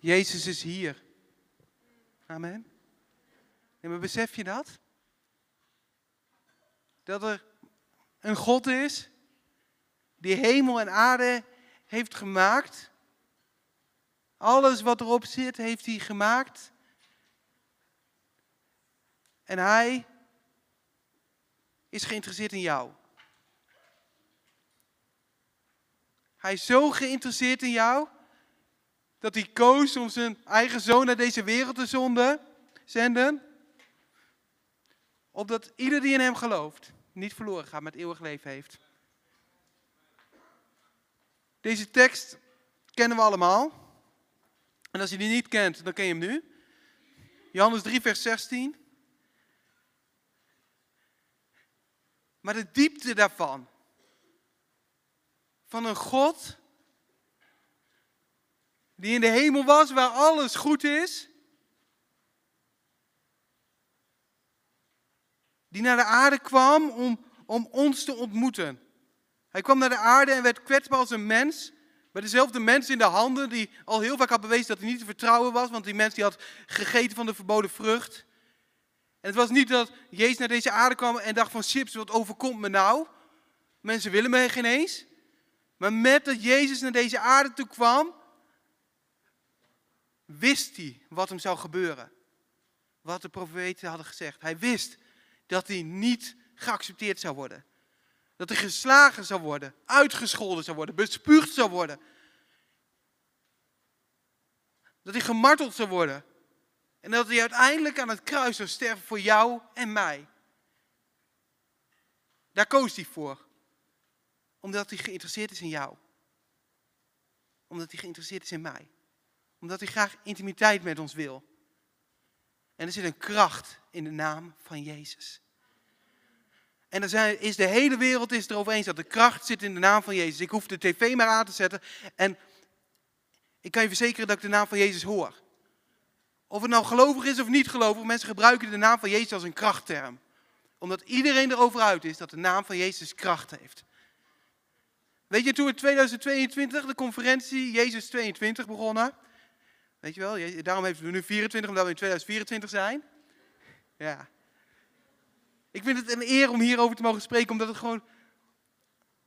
Jezus is hier. Amen. En maar besef je dat? Dat er een God is die hemel en aarde heeft gemaakt. Alles wat erop zit, heeft hij gemaakt. En hij is geïnteresseerd in jou. Hij is zo geïnteresseerd in jou dat hij koos om zijn eigen zoon naar deze wereld te zonden, zenden. Opdat ieder die in hem gelooft niet verloren gaat, met eeuwig leven heeft. Deze tekst kennen we allemaal. En als je die niet kent, dan ken je hem nu. Johannes 3, vers 16. Maar de diepte daarvan, van een God die in de hemel was, waar alles goed is, die naar de aarde kwam om, om ons te ontmoeten. Hij kwam naar de aarde en werd kwetsbaar als een mens, met dezelfde mens in de handen, die al heel vaak had bewezen dat hij niet te vertrouwen was, want die mens die had gegeten van de verboden vrucht. En het was niet dat Jezus naar deze aarde kwam en dacht van chips, wat overkomt me nou? Mensen willen me geen eens. Maar met dat Jezus naar deze aarde toe kwam, wist hij wat hem zou gebeuren. Wat de profeten hadden gezegd. Hij wist dat hij niet geaccepteerd zou worden. Dat hij geslagen zou worden, uitgescholden zou worden, bespuugd zou worden. Dat hij gemarteld zou worden. En dat hij uiteindelijk aan het kruis zou sterven voor jou en mij. Daar koos hij voor. Omdat hij geïnteresseerd is in jou. Omdat hij geïnteresseerd is in mij. Omdat hij graag intimiteit met ons wil. En er zit een kracht in de naam van Jezus. En er zijn, is de hele wereld is erover eens dat de kracht zit in de naam van Jezus. Ik hoef de tv maar aan te zetten en ik kan je verzekeren dat ik de naam van Jezus hoor. Of het nou gelovig is of niet gelovig, mensen gebruiken de naam van Jezus als een krachtterm. Omdat iedereen erover uit is dat de naam van Jezus kracht heeft. Weet je, toen in 2022 de conferentie Jezus 22 begonnen. Weet je wel, daarom heeft we nu 24, omdat we in 2024 zijn. Ja. Ik vind het een eer om hierover te mogen spreken, omdat het gewoon...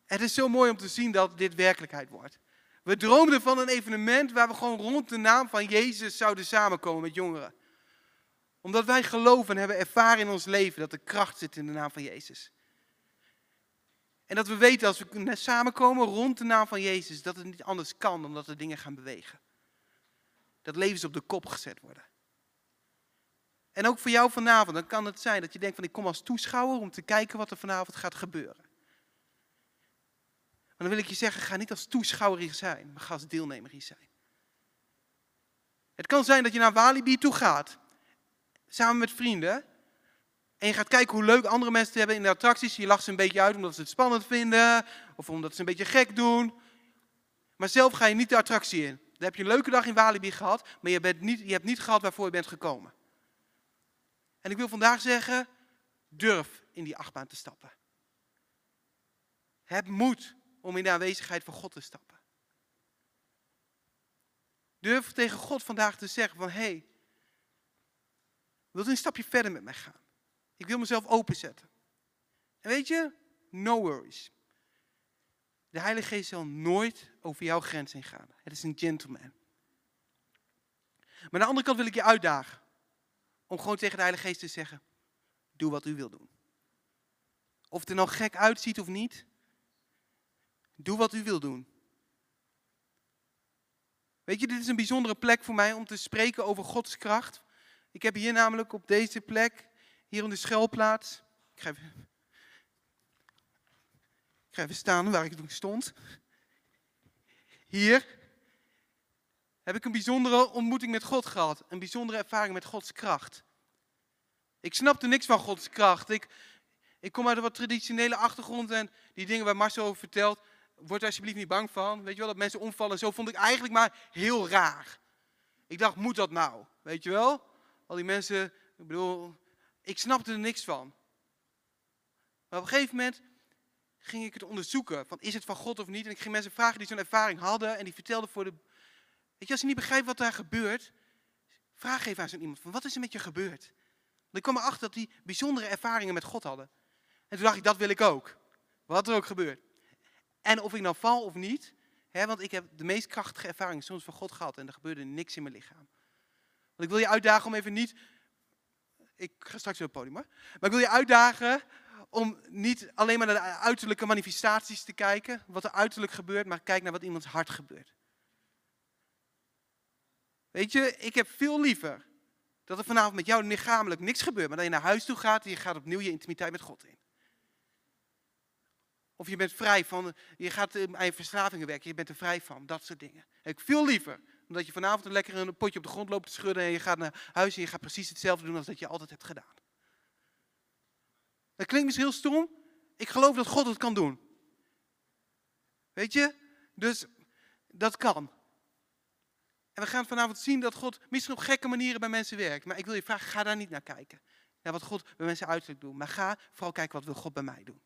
Het is zo mooi om te zien dat dit werkelijkheid wordt. We droomden van een evenement waar we gewoon rond de naam van Jezus zouden samenkomen met jongeren. Omdat wij geloven en hebben ervaren in ons leven dat er kracht zit in de naam van Jezus. En dat we weten als we samenkomen rond de naam van Jezus, dat het niet anders kan dan dat er dingen gaan bewegen. Dat levens op de kop gezet worden. En ook voor jou vanavond, dan kan het zijn dat je denkt van ik kom als toeschouwer om te kijken wat er vanavond gaat gebeuren. Maar dan wil ik je zeggen, ga niet als toeschouwer hier zijn, maar ga als deelnemer hier zijn. Het kan zijn dat je naar Walibi toe gaat, samen met vrienden. En je gaat kijken hoe leuk andere mensen het hebben in de attracties. Je lacht ze een beetje uit omdat ze het spannend vinden, of omdat ze een beetje gek doen. Maar zelf ga je niet de attractie in. Dan heb je een leuke dag in Walibi gehad, maar je, bent niet, je hebt niet gehad waarvoor je bent gekomen. En ik wil vandaag zeggen, durf in die achtbaan te stappen. Heb moed om in de aanwezigheid van God te stappen. Durf tegen God vandaag te zeggen van, hé, hey, wilt u een stapje verder met mij gaan? Ik wil mezelf openzetten. En weet je, no worries. De Heilige Geest zal nooit over jouw grens heen gaan. Het is een gentleman. Maar aan de andere kant wil ik je uitdagen. Om gewoon tegen de Heilige Geest te zeggen, doe wat u wil doen. Of het er nou gek uitziet of niet, doe wat u wil doen. Weet je, dit is een bijzondere plek voor mij om te spreken over Gods kracht. Ik heb hier namelijk op deze plek, hier in de schuilplaats, ik ga even, ik ga even staan waar ik toen stond. Hier heb ik een bijzondere ontmoeting met God gehad. Een bijzondere ervaring met Gods kracht. Ik snapte niks van Gods kracht. Ik, ik kom uit een wat traditionele achtergrond en die dingen waar Marcel over vertelt, word alsjeblieft niet bang van. Weet je wel, dat mensen omvallen. Zo vond ik eigenlijk maar heel raar. Ik dacht, moet dat nou? Weet je wel? Al die mensen, ik bedoel, ik snapte er niks van. Maar op een gegeven moment ging ik het onderzoeken. Van is het van God of niet? En ik ging mensen vragen die zo'n ervaring hadden. En die vertelden voor de, Weet je, als je niet begrijpt wat daar gebeurt, vraag even aan zo'n iemand van wat is er met je gebeurd? Want ik kwam erachter dat die bijzondere ervaringen met God hadden. En toen dacht ik, dat wil ik ook. Wat er ook gebeurt. En of ik nou val of niet, hè, want ik heb de meest krachtige ervaringen soms van God gehad en er gebeurde niks in mijn lichaam. Want ik wil je uitdagen om even niet, ik ga straks op het podium hoor, maar ik wil je uitdagen om niet alleen maar naar de uiterlijke manifestaties te kijken, wat er uiterlijk gebeurt, maar kijk naar wat iemands hart gebeurt. Weet je, ik heb veel liever dat er vanavond met jou lichamelijk niks gebeurt, maar dat je naar huis toe gaat en je gaat opnieuw je intimiteit met God in. Of je bent vrij van, je gaat aan je verslavingen werken, je bent er vrij van, dat soort dingen. Ik veel liever, omdat je vanavond een lekker een potje op de grond loopt te schudden en je gaat naar huis en je gaat precies hetzelfde doen als dat je altijd hebt gedaan. Dat klinkt misschien heel stom. Ik geloof dat God het kan doen. Weet je? Dus dat kan. En we gaan vanavond zien dat God misschien op gekke manieren bij mensen werkt. Maar ik wil je vragen, ga daar niet naar kijken. Naar wat God bij mensen uiterlijk doet. Maar ga vooral kijken wat wil God bij mij doen.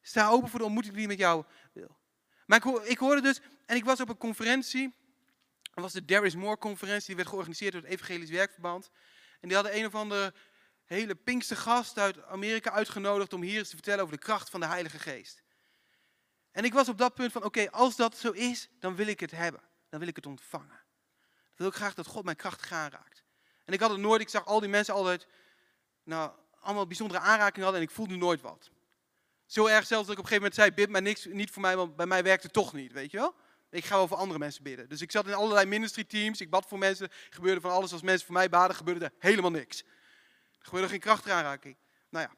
Sta open voor de ontmoeting die hij met jou wil. Maar ik, ik hoorde dus, en ik was op een conferentie. Dat was de There is More conferentie. Die werd georganiseerd door het Evangelisch Werkverband. En die hadden een of andere hele pinkste gast uit Amerika uitgenodigd om hier eens te vertellen over de kracht van de Heilige Geest. En ik was op dat punt van, oké, als dat zo is, dan wil ik het hebben. Dan wil ik het ontvangen. Dan wil ik graag dat God mijn kracht aanraakt. En ik had het nooit, ik zag al die mensen altijd, nou, allemaal bijzondere aanrakingen hadden en ik voelde nooit wat. Zo erg zelfs dat ik op een gegeven moment zei, bid maar niks, niet voor mij, want bij mij werkt het toch niet, weet je wel. Ik ga wel voor andere mensen bidden. Dus ik zat in allerlei ministry teams, ik bad voor mensen, gebeurde van alles. Als mensen voor mij baden, gebeurde er helemaal niks. Er gebeurde geen krachtaanraking. Nou ja.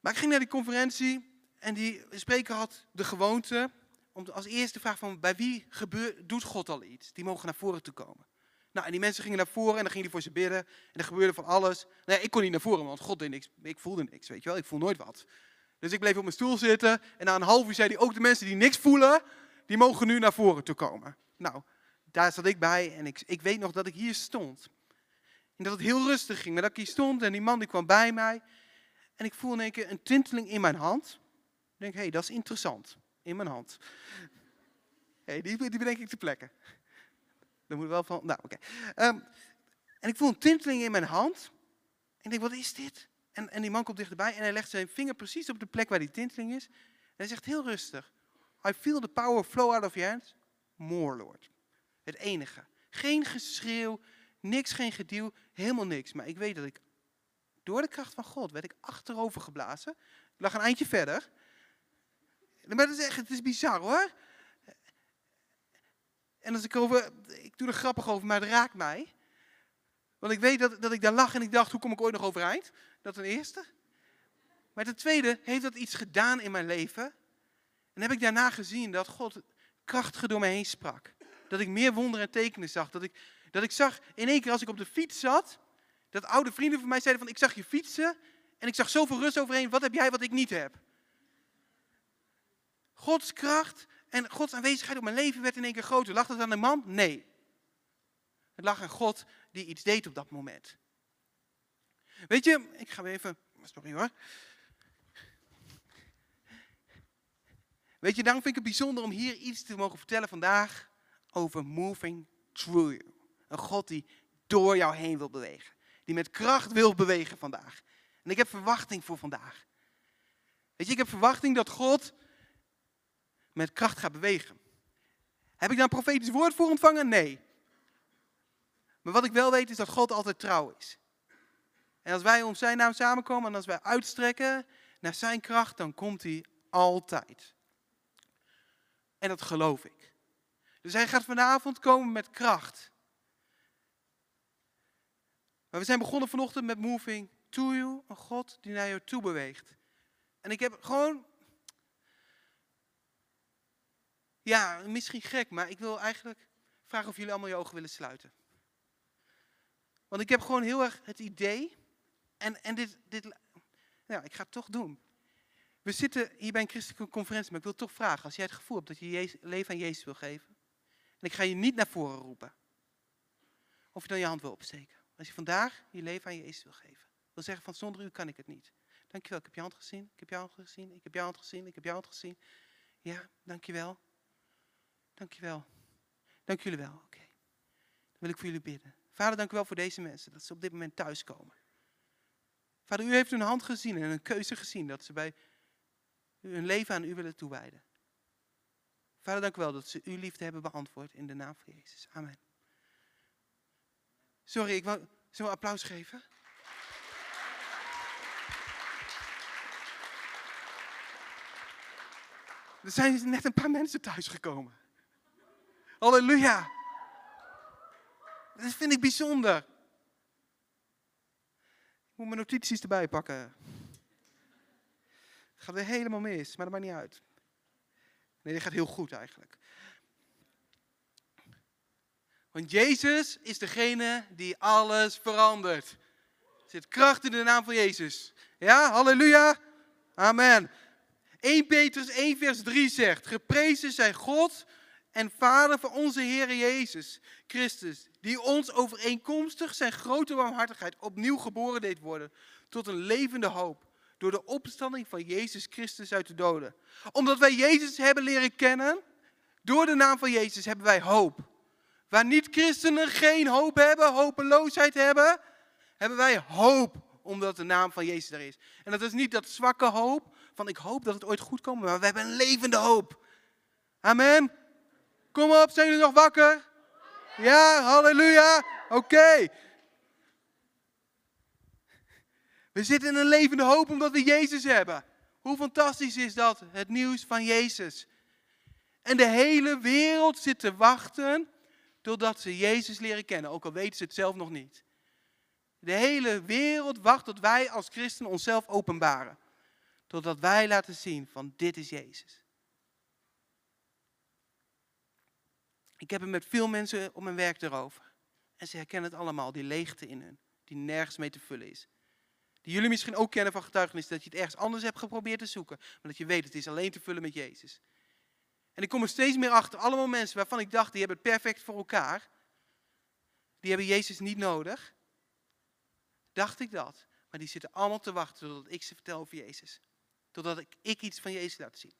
Maar ik ging naar die conferentie en die spreker had de gewoonte om als eerste vraag van bij wie gebeurt, doet God al iets? Die mogen naar voren toe komen. Nou, en die mensen gingen naar voren en dan gingen die voor ze bidden. En er gebeurde van alles. Nou ja, ik kon niet naar voren, want God deed niks. Ik voelde niks, weet je wel. Ik voel nooit wat. Dus ik bleef op mijn stoel zitten. En na een half uur zei hij, ook de mensen die niks voelen, die mogen nu naar voren toe komen. Nou, daar zat ik bij en ik, ik weet nog dat ik hier stond. En dat het heel rustig ging. Maar dat ik hier stond en die man die kwam bij mij. En ik voel in één keer een tinteling in mijn hand. Ik denk, hé, hey, dat is interessant. In mijn hand. Hey, die, die bedenk ik te plekken. Dan moet wel van, nou oké. Ehm, en ik voel een tinteling in mijn hand. En ik denk, wat is dit? En, en die man komt dichterbij en hij legt zijn vinger precies op de plek waar die tinteling is. En hij zegt heel rustig, I feel the power flow out of your hands. More, Lord. Het enige. Geen geschreeuw, niks, geen geduw, helemaal niks. Maar ik weet dat ik, door de kracht van God, werd ik achterover geblazen. Ik lag een eindje verder. Maar dat is echt, het is bizar hoor. En als ik over, ik doe er grappig over, maar het raakt mij. Want ik weet dat, dat ik daar lag en ik dacht, hoe kom ik ooit nog overeind? Dat ten eerste. Maar ten tweede heeft dat iets gedaan in mijn leven. En heb ik daarna gezien dat God krachtig door me heen sprak. Dat ik meer wonderen en tekenen zag. Dat ik, dat ik zag in één keer als ik op de fiets zat, dat oude vrienden van mij zeiden van ik zag je fietsen en ik zag zoveel rust overheen. Wat heb jij wat ik niet heb? Gods kracht en Gods aanwezigheid op mijn leven werd in één keer groter. Lag het aan de man? Nee. Het lag aan God die iets deed op dat moment. Weet je, ik ga weer even. Sorry hoor. Weet je, daarom vind ik het bijzonder om hier iets te mogen vertellen vandaag over moving through. Een God die door jou heen wil bewegen. Die met kracht wil bewegen vandaag. En ik heb verwachting voor vandaag. Weet je, ik heb verwachting dat God met kracht gaat bewegen. Heb ik daar een profetisch woord voor ontvangen? Nee. Maar wat ik wel weet is dat God altijd trouw is. En als wij om zijn naam samenkomen en als wij uitstrekken naar zijn kracht, dan komt hij altijd. En dat geloof ik. Dus hij gaat vanavond komen met kracht. Maar we zijn begonnen vanochtend met Moving to You, een God die naar jou toe beweegt. En ik heb gewoon, ja, misschien gek, maar ik wil eigenlijk vragen of jullie allemaal je ogen willen sluiten. Want ik heb gewoon heel erg het idee, en, en dit, dit, nou, ik ga het toch doen. We zitten hier bij een christelijke conferentie, maar ik wil toch vragen, als jij het gevoel hebt dat je je leven aan Jezus wil geven, en ik ga je niet naar voren roepen, of je dan je hand wil opsteken. Als je vandaag je leven aan Jezus wil geven, wil zeggen van zonder u kan ik het niet. Dankjewel, ik heb je hand gezien, ik heb je hand gezien, ik heb je hand gezien, ik heb je hand gezien. Ja, dankjewel. Dankjewel. Dank jullie wel. Oké. Dan wil ik voor jullie bidden. Vader, dank u wel voor deze mensen, dat ze op dit moment thuiskomen. Vader, u heeft hun hand gezien en een keuze gezien dat ze bij hun leven aan u willen toewijden. Vader, dank u wel dat ze uw liefde hebben beantwoord in de naam van Jezus. Amen. Sorry, ik wil, zullen we applaus geven? Er zijn net een paar mensen thuisgekomen. Halleluja. Dat vind ik bijzonder. Ik moet mijn notities erbij pakken. Het gaat weer helemaal mis, maar dat maakt niet uit. Nee, dit gaat heel goed eigenlijk. Want Jezus is degene die alles verandert. Er zit kracht in de naam van Jezus. Ja, halleluja. Amen. 1 Petrus 1 vers 3 zegt, geprezen zij God en Vader van onze Heer Jezus Christus, die ons overeenkomstig zijn grote warmhartigheid opnieuw geboren deed worden tot een levende hoop door de opstanding van Jezus Christus uit de doden. Omdat wij Jezus hebben leren kennen, door de naam van Jezus hebben wij hoop. Waar niet-christenen geen hoop hebben, hopeloosheid hebben, hebben wij hoop omdat de naam van Jezus er is. En dat is niet dat zwakke hoop van ik hoop dat het ooit goed komt, maar we hebben een levende hoop. Amen. Kom op, zijn jullie nog wakker? Ja, halleluja. Oké. We zitten in een levende hoop omdat we Jezus hebben. Hoe fantastisch is dat, het nieuws van Jezus. En de hele wereld zit te wachten totdat ze Jezus leren kennen, ook al weten ze het zelf nog niet. De hele wereld wacht tot wij als christenen onszelf openbaren. Totdat wij laten zien van dit is Jezus. Ik heb het met veel mensen op mijn werk erover. En ze herkennen het allemaal, die leegte in hun, die nergens mee te vullen is. Die jullie misschien ook kennen van getuigenis, dat je het ergens anders hebt geprobeerd te zoeken. Maar dat je weet, het is alleen te vullen met Jezus. En ik kom er steeds meer achter, allemaal mensen waarvan ik dacht, die hebben het perfect voor elkaar. Die hebben Jezus niet nodig. Dacht ik dat. Maar die zitten allemaal te wachten totdat ik ze vertel over Jezus. Totdat ik, ik iets van Jezus laat zien.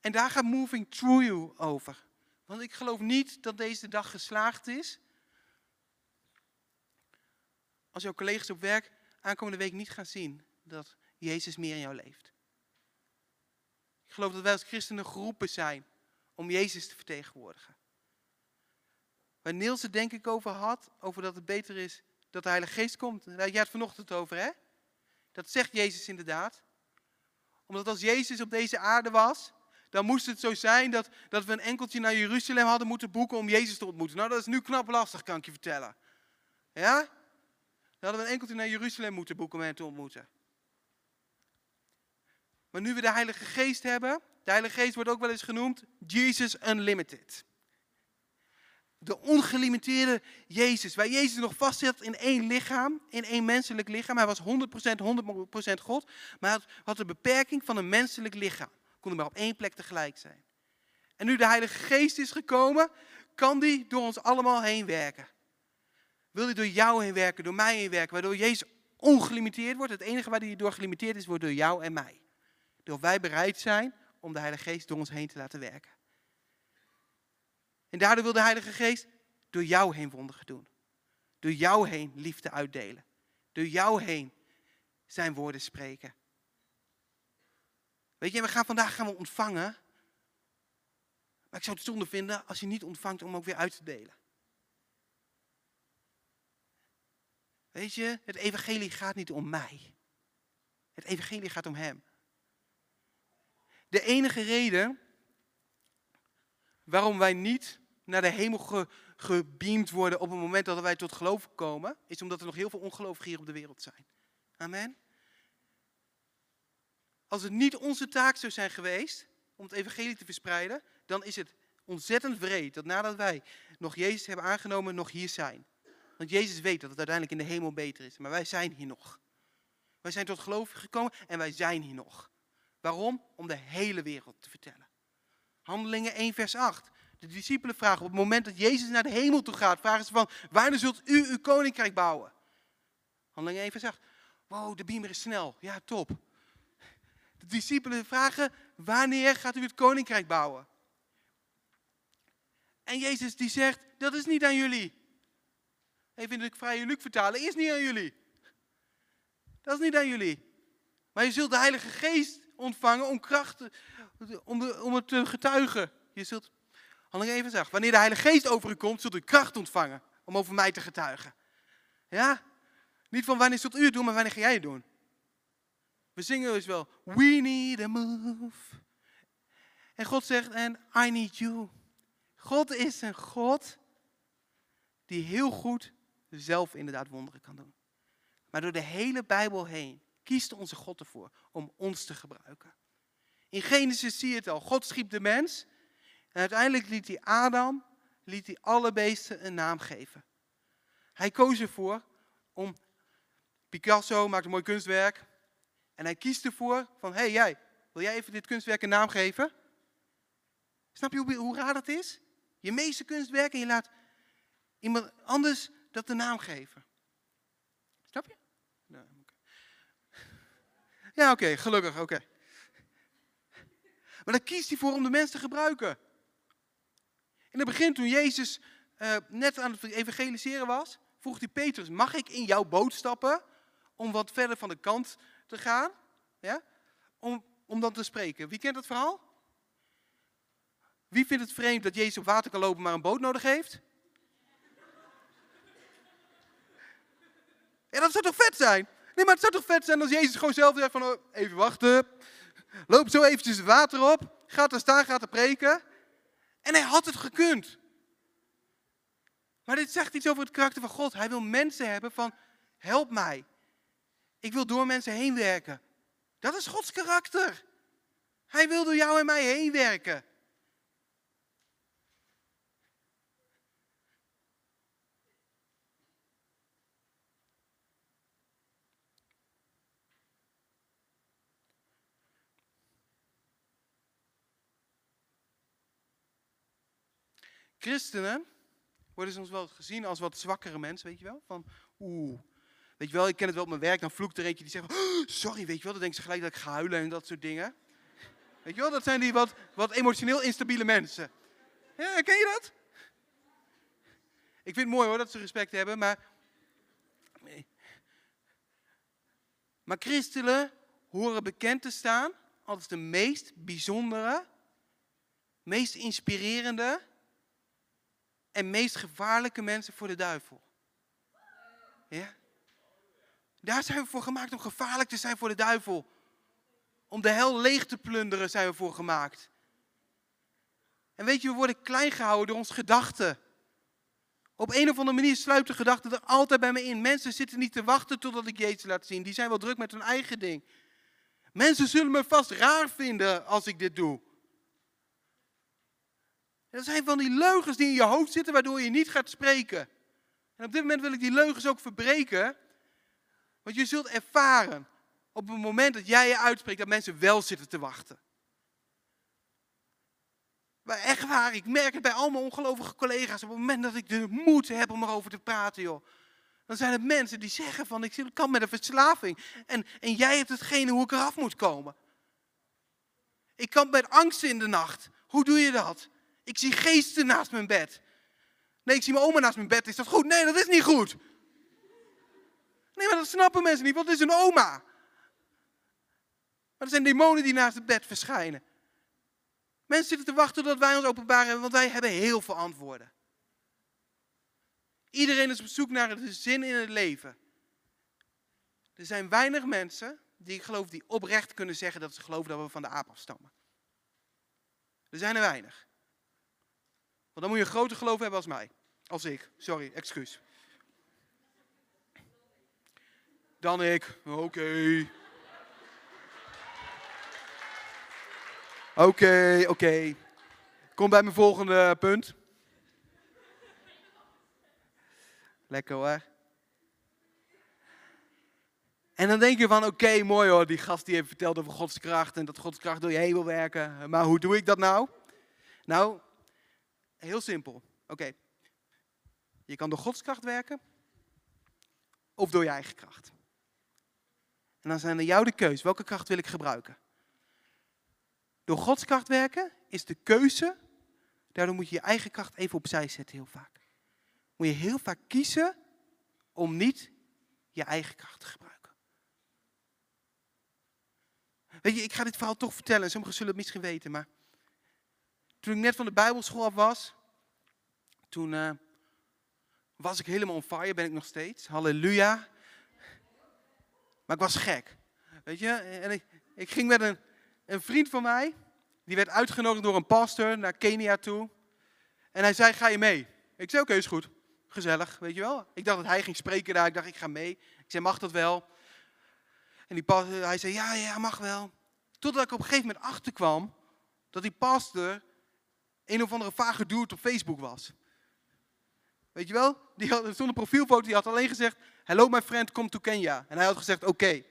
En daar gaat Moving Through You over. Want ik geloof niet dat deze dag geslaagd is. Als jouw collega's op werk aankomende week niet gaan zien dat Jezus meer in jou leeft. Geloof dat wij als christenen geroepen zijn om Jezus te vertegenwoordigen. Waar Niels het denk ik over had, over dat het beter is dat de Heilige Geest komt. Daar had jij het vanochtend over, hè? Dat zegt Jezus inderdaad. Omdat als Jezus op deze aarde was, dan moest het zo zijn dat, dat we een enkeltje naar Jeruzalem hadden moeten boeken om Jezus te ontmoeten. Nou, dat is nu knap lastig, kan ik je vertellen. Ja? Dan hadden we een enkeltje naar Jeruzalem moeten boeken om hem te ontmoeten. Maar nu we de Heilige Geest hebben, de Heilige Geest wordt ook wel eens genoemd Jesus Unlimited. De ongelimiteerde Jezus, waar Jezus nog vastzit in één lichaam, in één menselijk lichaam. Hij was 100%, 100% God, maar hij had de beperking van een menselijk lichaam. Kon maar op één plek tegelijk zijn. En nu de Heilige Geest is gekomen, kan die door ons allemaal heen werken. Wil hij door jou heen werken, door mij heen werken, waardoor Jezus ongelimiteerd wordt. Het enige waar hij door gelimiteerd is, wordt door jou en mij. Door wij bereid zijn om de Heilige Geest door ons heen te laten werken. En daardoor wil de Heilige Geest door jou heen wonderen doen. Door jou heen liefde uitdelen. Door jou heen zijn woorden spreken. Weet je, we gaan vandaag gaan we ontvangen. Maar ik zou het zonde vinden als je niet ontvangt om ook weer uit te delen. Weet je, het evangelie gaat niet om mij. Het evangelie gaat om hem. De enige reden waarom wij niet naar de hemel ge, gebeamd worden op het moment dat wij tot geloof komen, is omdat er nog heel veel ongelovigen hier op de wereld zijn. Amen. Als het niet onze taak zou zijn geweest om het evangelie te verspreiden, dan is het ontzettend wreed dat nadat wij nog Jezus hebben aangenomen, nog hier zijn. Want Jezus weet dat het uiteindelijk in de hemel beter is. Maar wij zijn hier nog. Wij zijn tot geloof gekomen en wij zijn hier nog. Waarom? Om de hele wereld te vertellen. Handelingen 1 vers 8. De discipelen vragen op het moment dat Jezus naar de hemel toe gaat, vragen ze van, wanneer zult u uw koninkrijk bouwen? Handelingen 1 vers 8. Wow, de beamer is snel. Ja, top. De discipelen vragen, wanneer gaat u het koninkrijk bouwen? En Jezus die zegt, dat is niet aan jullie. Even in de vrije Luc vertalen, is niet aan jullie. Dat is niet aan jullie. Maar je zult de Heilige Geest ontvangen om kracht, om, om het te getuigen. Je zult, handeling even zeggen, wanneer de Heilige Geest over u komt, zult u kracht ontvangen om over mij te getuigen. Ja? Niet van wanneer zult u het doen, maar wanneer ga jij het doen? We zingen dus wel, we need a move. En God zegt, and I need you. God is een God die heel goed zelf inderdaad wonderen kan doen. Maar door de hele Bijbel heen kiest onze God ervoor om ons te gebruiken. In Genesis zie je het al. God schiep de mens. En uiteindelijk liet hij Adam, liet hij alle beesten een naam geven. Hij koos ervoor om, Picasso maakt een mooi kunstwerk. En hij kiest ervoor van, hé hey, jij, wil jij even dit kunstwerk een naam geven? Snap je hoe, hoe raar dat is? Je meeste kunstwerk en je laat iemand anders dat de naam geven. Snap je? Ja, oké, gelukkig, oké. Maar dan kiest hij voor om de mens te gebruiken. In het begin, toen Jezus uh, net aan het evangeliseren was, vroeg hij Petrus, mag ik in jouw boot stappen om wat verder van de kant te gaan? Ja? Om, om dan te spreken. Wie kent dat verhaal? Wie vindt het vreemd dat Jezus op water kan lopen, maar een boot nodig heeft? Ja, dat zou toch vet zijn? Nee, maar het zou toch vet zijn als Jezus gewoon zelf zegt van, oh, even wachten. Loop zo eventjes het water op. Gaat er staan, gaat er preken. En hij had het gekund. Maar dit zegt iets over het karakter van God. Hij wil mensen hebben van, help mij. Ik wil door mensen heen werken. Dat is Gods karakter. Hij wil door jou en mij heen werken. Christenen worden soms wel gezien als wat zwakkere mensen, weet je wel? Van, oeh, weet je wel, ik ken het wel op mijn werk, dan vloekt er eentje die zegt, oh, sorry, weet je wel, dan denken ze gelijk dat ik ga huilen en dat soort dingen. Weet je wel, dat zijn die wat, wat emotioneel instabiele mensen. Ja, ken je dat? Ik vind het mooi hoor, dat ze respect hebben, maar... Nee. Maar christenen horen bekend te staan als de meest bijzondere, meest inspirerende en meest gevaarlijke mensen voor de duivel. Ja? Daar zijn we voor gemaakt om gevaarlijk te zijn voor de duivel. Om de hel leeg te plunderen zijn we voor gemaakt. En weet je, we worden klein gehouden door onze gedachten. Op een of andere manier sluit de gedachte er altijd bij me in. Mensen zitten niet te wachten totdat ik Jezus laat zien. Die zijn wel druk met hun eigen ding. Mensen zullen me vast raar vinden als ik dit doe. Dat zijn van die leugens die in je hoofd zitten, waardoor je niet gaat spreken. En op dit moment wil ik die leugens ook verbreken. Want je zult ervaren op het moment dat jij je uitspreekt dat mensen wel zitten te wachten. Maar echt waar, ik merk het bij al mijn ongelovige collega's. Op het moment dat ik de moed heb om erover te praten, joh. Dan zijn het mensen die zeggen van, ik kan met een verslaving. En, en jij hebt hetgene hoe ik eraf moet komen. Ik kan met angst in de nacht. Hoe doe je dat? Ik zie geesten naast mijn bed. Nee, ik zie mijn oma naast mijn bed. Is dat goed? Nee, dat is niet goed. Nee, maar dat snappen mensen niet, het is een oma. Maar er zijn demonen die naast het bed verschijnen. Mensen zitten te wachten tot wij ons openbaren, want wij hebben heel veel antwoorden. Iedereen is op zoek naar de zin in het leven. Er zijn weinig mensen die ik geloof die oprecht kunnen zeggen dat ze geloven dat we van de aap afstammen. Er zijn er weinig. Want dan moet je een groter geloof hebben als mij. Als ik. Sorry, excuus. Dan ik. Oké. Oké, oké. Kom bij mijn volgende punt. Lekker hoor. En dan denk je van, oké, mooi hoor, die gast die heeft verteld over Gods kracht en dat Gods kracht door je heen wil werken. Maar hoe doe ik dat nou? Nou, Heel simpel. Oké. Je kan door Gods kracht werken of door je eigen kracht. En dan zijn er jou de keus. Welke kracht wil ik gebruiken? Door Gods kracht werken is de keuze Daardoor moet je je eigen kracht even opzij zetten heel vaak. Moet je heel vaak kiezen om niet je eigen kracht te gebruiken. Weet je, ik ga dit verhaal toch vertellen. Sommigen zullen het misschien weten, maar toen ik net van de Bijbelschool af was, toen uh, was ik helemaal on fire, ben ik nog steeds. Halleluja. Maar ik was gek. Weet je, en ik, ik ging met een, een vriend van mij, die werd uitgenodigd door een pastor naar Kenia toe. En hij zei, ga je mee? Ik zei, oké, is goed. Gezellig, weet je wel. Ik dacht dat hij ging spreken daar. Ik dacht, ik ga mee. Ik zei, mag dat wel? En die pastor, hij zei, ja, ja, mag wel. Totdat ik op een gegeven moment achterkwam dat die pastor een of andere vage dude op Facebook was. Weet je wel? Die had, profielfoto, die had alleen gezegd, hello my friend, come to Kenya. En hij had gezegd, oké.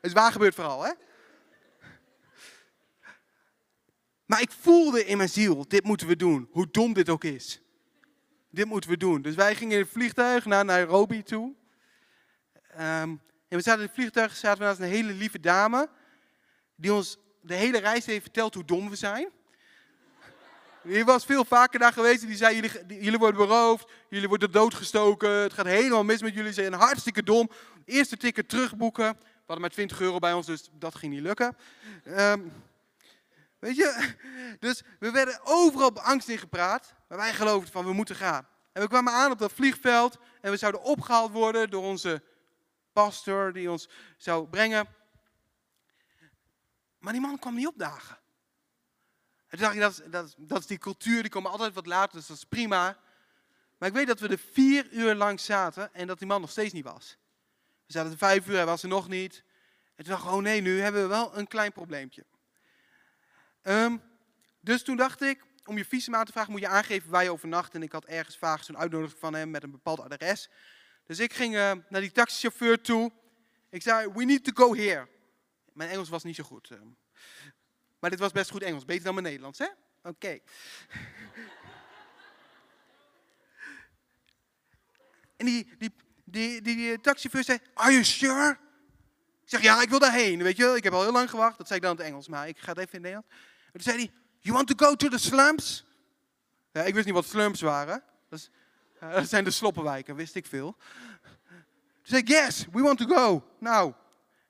Is waar gebeurd vooral, hè? Maar ik voelde in mijn ziel, dit moeten we doen. Hoe dom dit ook is. Dit moeten we doen. Dus wij gingen in het vliegtuig naar Nairobi toe. Um, en we zaten in het vliegtuig, zaten we naast een hele lieve dame. Die ons de hele reis heeft verteld hoe dom we zijn. Die was veel vaker daar geweest en die zei, jullie, jullie worden beroofd, jullie worden doodgestoken, het gaat helemaal mis met jullie, ze zijn hartstikke dom. Eerste ticket terugboeken, we hadden maar 20 euro bij ons, dus dat ging niet lukken. Um, weet je, dus we werden overal angst in gepraat, maar wij geloofden van we moeten gaan. En we kwamen aan op dat vliegveld en we zouden opgehaald worden door onze pastor die ons zou brengen. Maar die man kwam niet opdagen. En dacht ik, dat is, dat, dat is die cultuur, die komen altijd wat later, dus dat is prima. Maar ik weet dat we er vier uur lang zaten en dat die man nog steeds niet was. We zaten er vijf uur, hij was er nog niet. En toen dacht ik, oh nee, nu hebben we wel een klein probleempje. Um, dus toen dacht ik, om je visum aan te vragen moet je aangeven waar je overnacht. En ik had ergens vaag zo'n uitnodiging van hem met een bepaald adres. Dus ik ging uh, naar die taxichauffeur toe. Ik zei, we need to go here. Mijn Engels was niet zo goed. Uh. Maar dit was best goed Engels, beter dan mijn Nederlands, hè? Oké. En die, die, die, die, taxichauffeur zei, are you sure? Ik zeg, ja, ik wil daarheen, weet je Ik heb al heel lang gewacht. Dat zei ik dan in het Engels, maar ik ga het even in het Nederlands. En toen zei hij, you want to go to the slums? Ja, ik wist niet wat slums waren. Dat, uh, dat zijn de sloppenwijken, wist ik veel. Toen zei ik, yes, we want to go. Nou,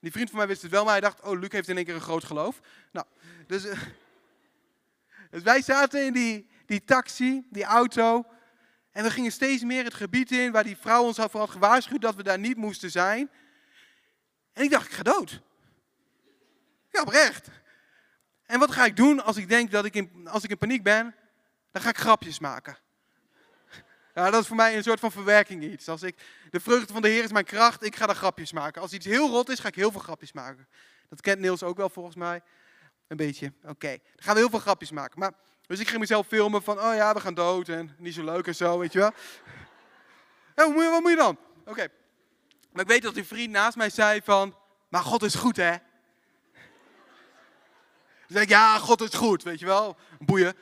die vriend van mij wist het wel, maar hij dacht, oh, Luc heeft in één keer een groot geloof. Nou, dus, uh, dus wij zaten in die, die taxi, die auto. En we gingen steeds meer het gebied in waar die vrouw ons voor had gewaarschuwd dat we daar niet moesten zijn. En ik dacht, ik ga dood. Ja, oprecht. En wat ga ik doen als ik denk dat ik in, als ik in paniek ben? Dan ga ik grapjes maken. Ja, dat is voor mij een soort van verwerking iets. Als ik, de vreugde van de Heer is mijn kracht, ik ga daar grapjes maken. Als iets heel rot is, ga ik heel veel grapjes maken. Dat kent Niels ook wel volgens mij. Een beetje, oké. Dan gaan we heel veel grapjes maken. Maar, dus ik ging mezelf filmen van, oh ja, we gaan dood en niet zo leuk en zo, weet je wel. Ja, wat, moet je, wat moet je dan? Oké. Maar ik weet dat die vriend naast mij zei van, maar God is goed hè. Zeg ik, ja, God is goed, weet je wel. Boeien.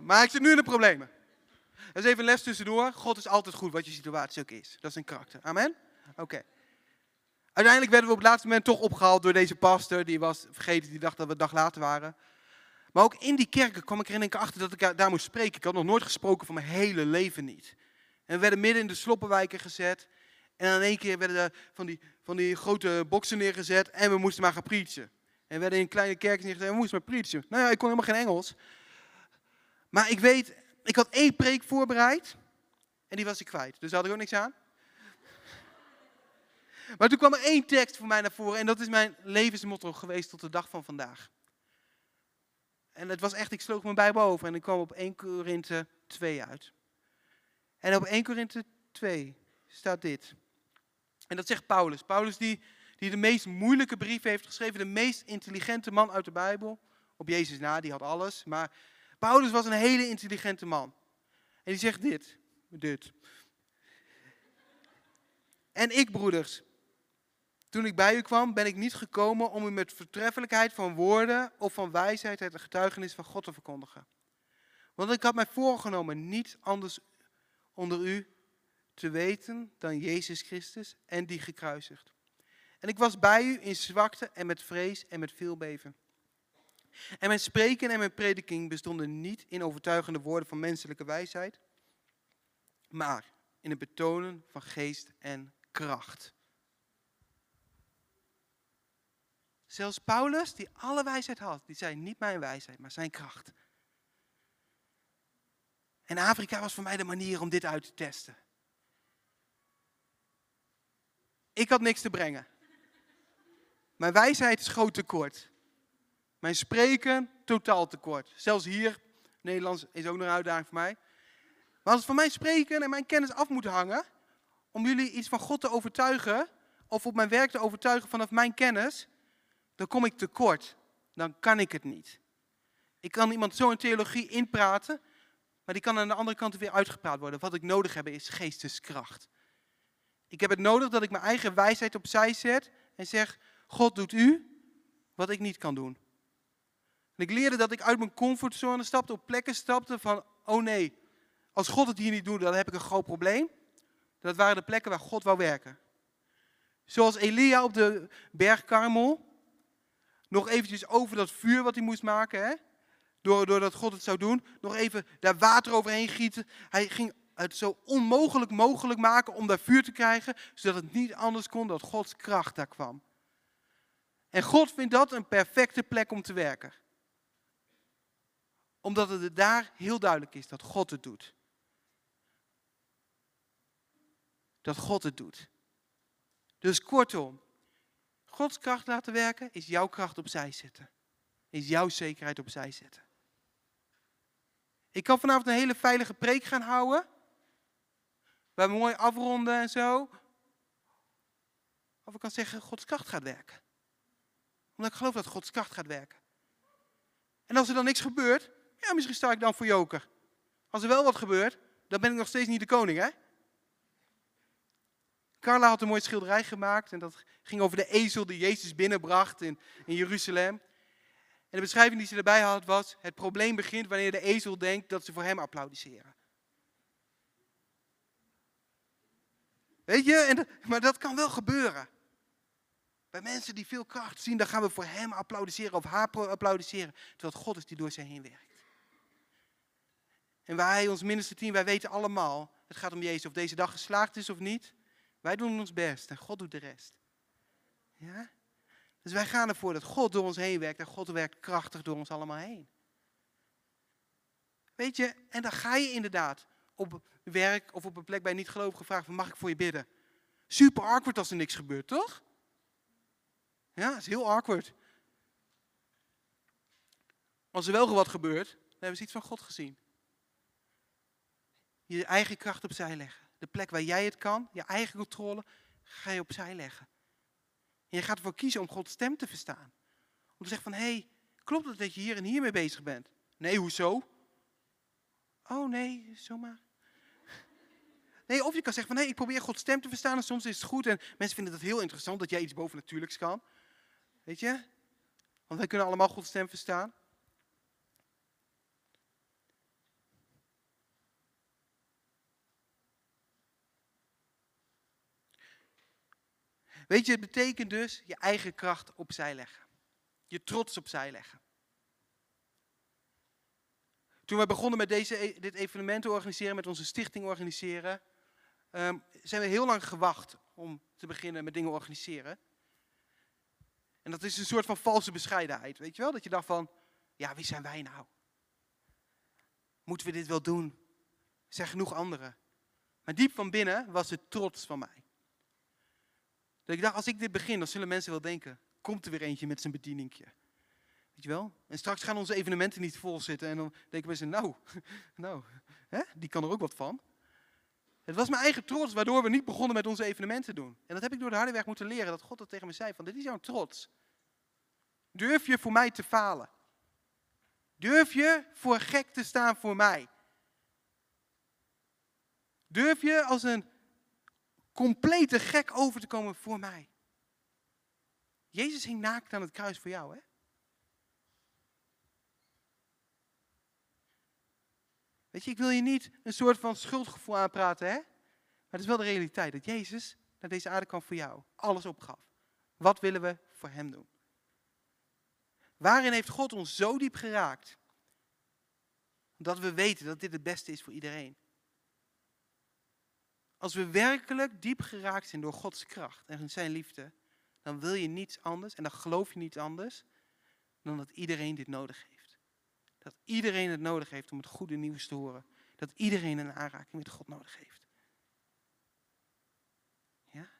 Maar ik zit nu in de problemen. Dat is even een les tussendoor. God is altijd goed, wat je situatie ook is. Dat is een karakter. Amen? Oké. Uiteindelijk werden we op het laatste moment toch opgehaald door deze pastor. Die was vergeten, die dacht dat we een dag later waren. Maar ook in die kerken kwam ik er in één keer achter dat ik daar moest spreken. Ik had nog nooit gesproken van mijn hele leven niet. En we werden midden in de sloppenwijken gezet. En in één keer werden er van die, van die grote boksen neergezet en we moesten maar gaan preachen. En we werden in kleine kerken neergezet en we moesten maar preachen. Nou ja, ik kon helemaal geen Engels. Maar ik weet, ik had één preek voorbereid en die was ik kwijt. Dus daar had ik ook niks aan. Maar toen kwam er één tekst voor mij naar voren en dat is mijn levensmotto geweest tot de dag van vandaag. En het was echt, ik sloeg mijn Bijbel over en ik kwam op 1 Korinthe 2 uit. En op 1 Korinthe 2 staat dit. En dat zegt Paulus. Paulus die, die de meest moeilijke brief heeft geschreven, de meest intelligente man uit de Bijbel. Op Jezus na, die had alles. Maar Paulus was een hele intelligente man. En die zegt dit. Dit. En ik, broeders, toen ik bij u kwam, ben ik niet gekomen om u met vertreffelijkheid van woorden of van wijsheid het getuigenis van God te verkondigen. Want ik had mij voorgenomen niet anders onder u te weten dan Jezus Christus en die gekruisigd. En ik was bij u in zwakte en met vrees en met veel beven. En mijn spreken en mijn prediking bestonden niet in overtuigende woorden van menselijke wijsheid, maar in het betonen van geest en kracht. Zelfs Paulus, die alle wijsheid had, die zei niet mijn wijsheid, maar zijn kracht. En Afrika was voor mij de manier om dit uit te testen. Ik had niks te brengen. Mijn wijsheid schoot tekort. Mijn spreken totaal tekort. Zelfs hier, Nederlands is ook nog een uitdaging voor mij. Maar als het van mijn spreken en mijn kennis af moet hangen, om jullie iets van God te overtuigen, of op mijn werk te overtuigen vanaf mijn kennis, dan kom ik tekort. Dan kan ik het niet. Ik kan iemand zo in theologie inpraten, maar die kan aan de andere kant weer uitgepraat worden. Wat ik nodig heb is geesteskracht. Ik heb het nodig dat ik mijn eigen wijsheid opzij zet en zeg, God doet u wat ik niet kan doen. En ik leerde dat ik uit mijn comfortzone stapte, op plekken stapte van, oh nee, als God het hier niet doet, dan heb ik een groot probleem. Dat waren de plekken waar God wou werken. Zoals Elia op de berg Karmel. Nog eventjes over dat vuur wat hij moest maken. Hè? Door, doordat God het zou doen. Nog even daar water overheen gieten. Hij ging het zo onmogelijk mogelijk maken om daar vuur te krijgen. Zodat het niet anders kon dat Gods kracht daar kwam. En God vindt dat een perfecte plek om te werken. Omdat het daar heel duidelijk is dat God het doet. Dat God het doet. Dus kortom, Gods kracht laten werken is jouw kracht opzij zetten. Is jouw zekerheid opzij zetten. Ik kan vanavond een hele veilige preek gaan houden. Waar we mooi afronden en zo. Of ik kan zeggen, Gods kracht gaat werken. Omdat ik geloof dat Gods kracht gaat werken. En als er dan niks gebeurt, ja, misschien sta ik dan voor joker. Als er wel wat gebeurt, dan ben ik nog steeds niet de koning, hè? Carla had een mooie schilderij gemaakt en dat ging over de ezel die Jezus binnenbracht in, Jeruzalem. En de beschrijving die ze erbij had was, het probleem begint wanneer de ezel denkt dat ze voor hem applaudisseren. Weet je, en, maar dat kan wel gebeuren. Bij mensen die veel kracht zien, dan gaan we voor hem applaudisseren of haar applaudisseren. Terwijl God is die door ze heen werkt. En wij, ons minste team, wij weten allemaal, het gaat om Jezus, of deze dag geslaagd is of niet. Wij doen ons best en God doet de rest. Ja? Dus wij gaan ervoor dat God door ons heen werkt en God werkt krachtig door ons allemaal heen. Weet je, en dan ga je inderdaad op werk of op een plek bij niet gelovig gevraagd van mag ik voor je bidden? Super awkward als er niks gebeurt, toch? Ja, is heel awkward. Als er wel wat gebeurt, dan hebben ze iets van God gezien. Je eigen kracht opzij leggen. De plek waar jij het kan, je eigen controle, ga je opzij leggen. En je gaat ervoor kiezen om Gods stem te verstaan. Om te zeggen van, hé, hey, klopt het dat je hier en hier mee bezig bent? Nee, hoezo? Oh nee, zomaar. Nee, of je kan zeggen van, hé, hey, ik probeer Gods stem te verstaan en soms is het goed. En mensen vinden het heel interessant dat jij iets bovennatuurlijks kan. Weet je? Want wij kunnen allemaal Gods stem verstaan. Weet je, het betekent dus je eigen kracht opzij leggen. Je trots opzij leggen. Toen we begonnen met deze, e-, dit evenement te organiseren, met onze stichting organiseren, ehm, zijn we heel lang gewacht om te beginnen met dingen organiseren. En dat is een soort van valse bescheidenheid, weet je wel? Dat je dacht van, ja, wie zijn wij nou? Moeten we dit wel doen? Er zijn genoeg anderen. Maar diep van binnen was het trots van mij. Dat ik dacht, als ik dit begin, dan zullen mensen wel denken, komt er weer eentje met zijn bedieningje. Weet je wel? En straks gaan onze evenementen niet vol zitten en dan denken mensen, nou, nou, hè? die kan er ook wat van. Het was mijn eigen trots waardoor we niet begonnen met onze evenementen doen. En dat heb ik door de harde weg moeten leren, dat God dat tegen me zei, van dit is jouw trots. Durf je voor mij te falen? Durf je voor gek te staan voor mij? Durf je als een complete gek over te komen voor mij. Jezus hing naakt aan het kruis voor jou, hè? Weet je, ik wil je niet een soort van schuldgevoel aanpraten, hè? Maar het is wel de realiteit dat Jezus naar deze aarde kwam voor jou. Alles opgaf. Wat willen we voor hem doen? Waarin heeft God ons zo diep geraakt? Dat we weten dat dit het beste is voor iedereen. Als we werkelijk diep geraakt zijn door Gods kracht en zijn liefde, dan wil je niets anders en dan geloof je niets anders dan dat iedereen dit nodig heeft. Dat iedereen het nodig heeft om het goede nieuws te horen. Dat iedereen een aanraking met God nodig heeft. Ja?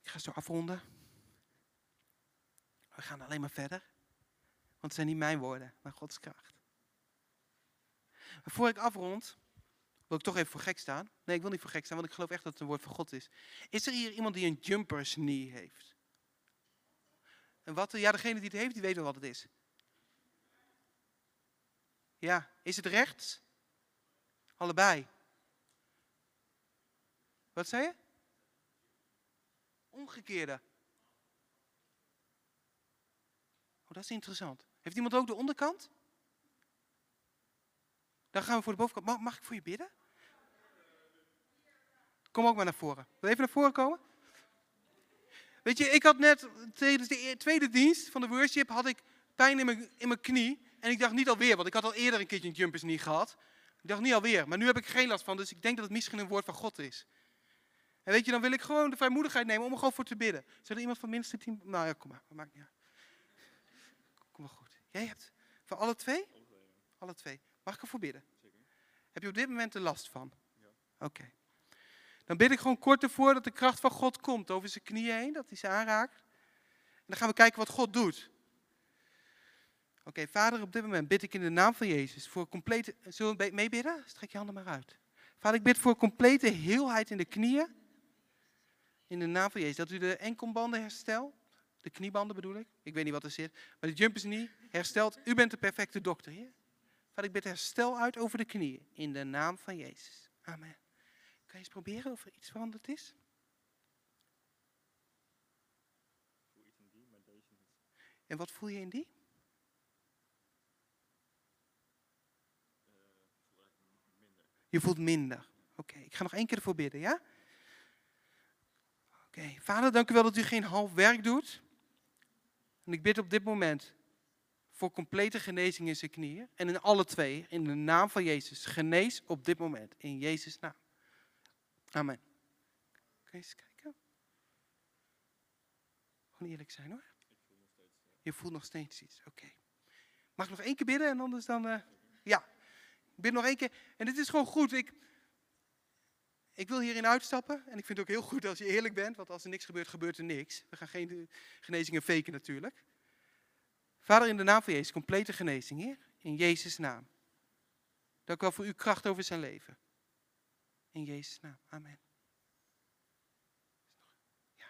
Ik ga zo afronden. We gaan alleen maar verder. Want het zijn niet mijn woorden, maar Gods kracht. Maar voor ik afrond, wil ik toch even voor gek staan. Nee, ik wil niet voor gek staan, want ik geloof echt dat het een woord van God is. Is er hier iemand die een jumpers knee heeft? En wat? Ja, degene die het heeft, die weet wel wat het is. Ja, is het rechts? Allebei. Wat zei je? Omgekeerde. Oh, dat is interessant. Heeft iemand ook de onderkant? Dan gaan we voor de bovenkant. Mag, mag ik voor je bidden? Kom ook maar naar voren. Wil even naar voren komen? Weet je, ik had net tijdens de e-, tweede dienst van de worship had ik pijn in mijn, in mijn knie. En ik dacht niet alweer, want ik had al eerder een keertje een jumpers niet gehad. Ik dacht niet alweer, maar nu heb ik geen last van, dus ik denk dat het misschien een woord van God is. En weet je, dan wil ik gewoon de vrijmoedigheid nemen om er gewoon voor te bidden. Zou er iemand van minstens tien... Nou ja, kom maar, maakt niet uit. Kom maar goed. Jij hebt voor alle twee? Alle twee. Mag ik ervoor bidden? Zeker. Heb je op dit moment er last van? Ja. Oké. Dan bid ik gewoon kort ervoor dat de kracht van God komt over zijn knieën heen, dat hij ze aanraakt. En dan gaan we kijken wat God doet. Oké, vader, op dit moment bid ik in de naam van Jezus voor complete... Zullen we meebidden? Strek je handen maar uit. Vader, ik bid voor complete heelheid in de knieën. In de naam van Jezus. Dat u de enkelbanden herstelt. De kniebanden bedoel ik. Ik weet niet wat er zit. Maar de jumpers niet herstelt. U bent de perfecte dokter, Heer. Vader, ik bid herstel uit over de knieën. In de naam van Jezus. Amen. Je eens proberen of er iets veranderd is? En wat voel je in die? Je voelt minder. Oké, ik ga nog één keer ervoor bidden, ja? Oké, vader, dank u wel dat u geen half werk doet. En ik bid op dit moment voor complete genezing in zijn knieën. En in alle twee, in de naam van Jezus. Genees op dit moment, in Jezus' naam. Amen. Kun je eens kijken? Gewoon eerlijk zijn hoor. Je voelt nog steeds iets, oké. Mag ik nog één keer bidden en anders dan... Uh, ja, ik bid nog één keer. En dit is gewoon goed. Ik, ik wil hierin uitstappen. En ik vind het ook heel goed als je eerlijk bent. Want als er niks gebeurt, gebeurt er niks. We gaan geen genezingen faken natuurlijk. Vader, in de naam van Jezus, complete genezing, Heer. In Jezus' naam. Dank u wel voor uw kracht over zijn leven. In Jezus' naam. Amen. Ja.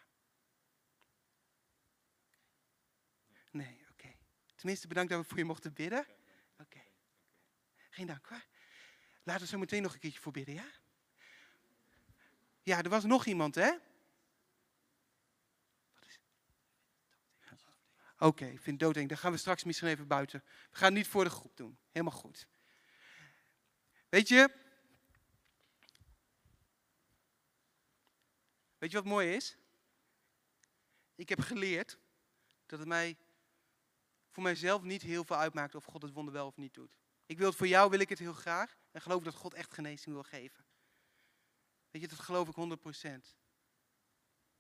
Nee, oké. Tenminste, bedankt dat we voor je mochten bidden. Oké. Geen dank hoor. Laten we zo meteen nog een keertje voor bidden, ja? Ja, er was nog iemand, hè? Oké, okay, ik vind doodeng. Dan gaan we straks misschien even buiten. We gaan het niet voor de groep doen. Helemaal goed. Weet je, Weet je wat mooi is? Ik heb geleerd dat het mij voor mijzelf niet heel veel uitmaakt of God het wonder wel of niet doet. Ik wil het voor jou, wil ik het heel graag. En geloof dat God echt genezing wil geven. Weet je, dat geloof ik 100%. Maar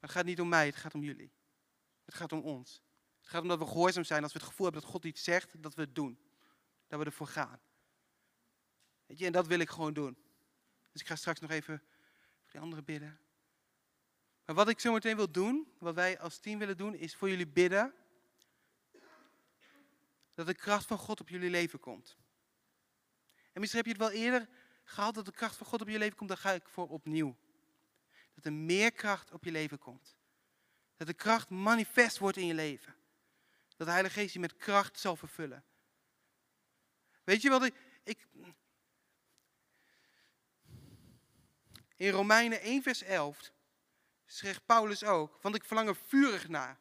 het gaat niet om mij, het gaat om jullie. Het gaat om ons. Het gaat om dat we gehoorzaam zijn als we het gevoel hebben dat God iets zegt, dat we het doen. Dat we ervoor gaan. Weet je, en dat wil ik gewoon doen. Dus ik ga straks nog even voor die anderen bidden. Maar wat ik zo meteen wil doen, wat wij als team willen doen, is voor jullie bidden dat de kracht van God op jullie leven komt. En misschien heb je het wel eerder gehad dat de kracht van God op je leven komt, dan ga ik voor opnieuw. Dat er meer kracht op je leven komt. Dat de kracht manifest wordt in je leven. Dat de Heilige Geest je met kracht zal vervullen. Weet je wat ik in Romeinen 1 vers 11 schreef Paulus ook, want ik verlang er vurig naar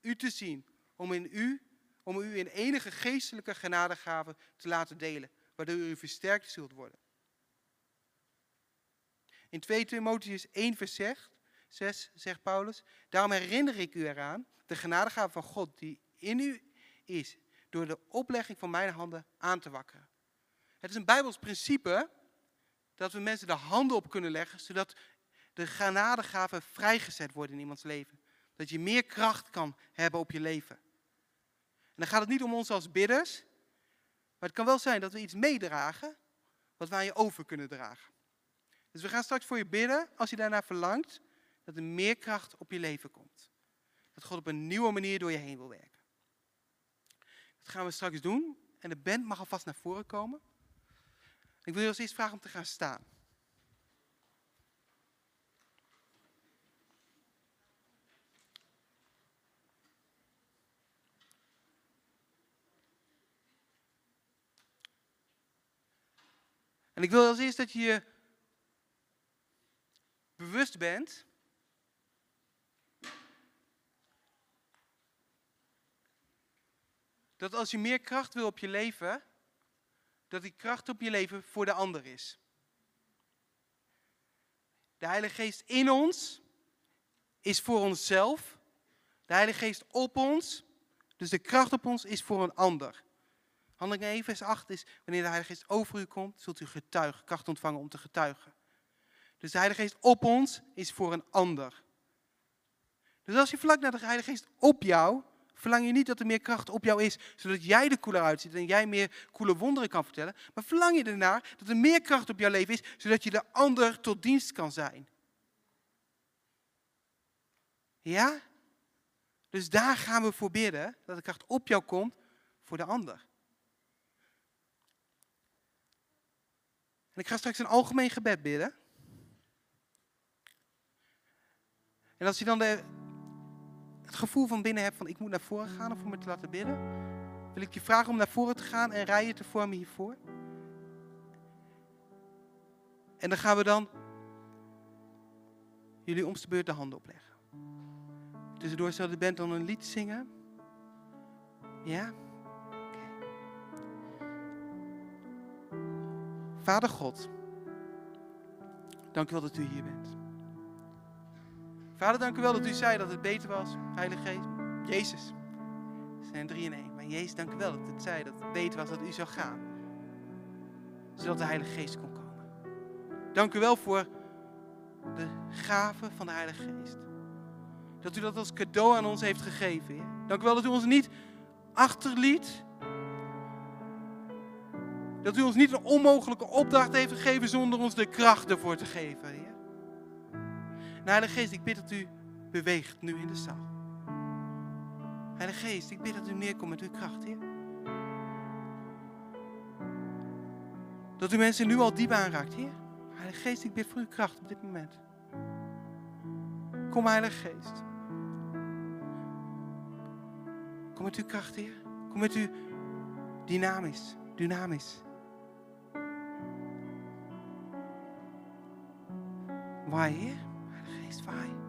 u te zien, om, in u, om u in enige geestelijke genadegave te laten delen, waardoor u versterkt zult worden. In 2 Timotheus 1 vers, 6 zegt Paulus, daarom herinner ik u eraan de genadegave van God die in u is, door de oplegging van mijn handen aan te wakkeren. Het is een Bijbels principe dat we mensen de handen op kunnen leggen, zodat de genadegaven vrijgezet worden in iemands leven. Dat je meer kracht kan hebben op je leven. En dan gaat het niet om ons als bidders, maar het kan wel zijn dat we iets meedragen wat wij je over kunnen dragen. Dus we gaan straks voor je bidden, als je daarnaar verlangt, dat er meer kracht op je leven komt. Dat God op een nieuwe manier door je heen wil werken. Dat gaan we straks doen. En de band mag alvast naar voren komen. Ik wil je als eerst vragen om te gaan staan. En ik wil als eerst dat je je bewust bent dat als je meer kracht wil op je leven, dat die kracht op je leven voor de ander is. De Heilige Geest in ons is voor onszelf. De Heilige Geest op ons, dus de kracht op ons is voor een ander. Handelingen 1 vers 8 is, wanneer de Heilige Geest over u komt, zult u getuigen, kracht ontvangen om te getuigen. Dus de Heilige Geest op ons is voor een ander. Dus als je vlak naar de Heilige Geest op jou, verlang je niet dat er meer kracht op jou is, zodat jij er cooler uitziet en jij meer coole wonderen kan vertellen. Maar verlang je ernaar dat er meer kracht op jouw leven is, zodat je de ander tot dienst kan zijn. Ja? Dus daar gaan we voor bidden, dat de kracht op jou komt voor de ander. En ik ga straks een algemeen gebed bidden. En als je dan de, het gevoel van binnen hebt van ik moet naar voren gaan om voor me te laten bidden, wil ik je vragen om naar voren te gaan en rijen te vormen hiervoor. En dan gaan we dan jullie omste beurt de handen opleggen. Tussendoor zal de band dan een lied zingen. Ja? Vader God, dank u wel dat u hier bent. Vader, dank u wel dat u zei dat het beter was, Heilige Geest. Jezus, zijn drie in één. Maar Jezus, dank u wel dat het zei dat het beter was dat u zou gaan. Zodat de Heilige Geest kon komen. Dank u wel voor de gave van de Heilige Geest. Dat u dat als cadeau aan ons heeft gegeven. Dank u wel dat u ons niet achterliet. Dat u ons niet een onmogelijke opdracht heeft gegeven zonder ons de kracht ervoor te geven. Heer. Heilige Geest, ik bid dat u beweegt nu in de zaal. Heilige Geest, ik bid dat u neerkomt met uw kracht, Heer. Dat u mensen nu al diep aanraakt, Heer. Heilige Geest, ik bid voor uw kracht op dit moment. Kom, Heilige Geest. Kom met uw kracht, Heer. Kom met uw dynamisch, dynamisch. Waai, Heer. Heilige Geest, waai.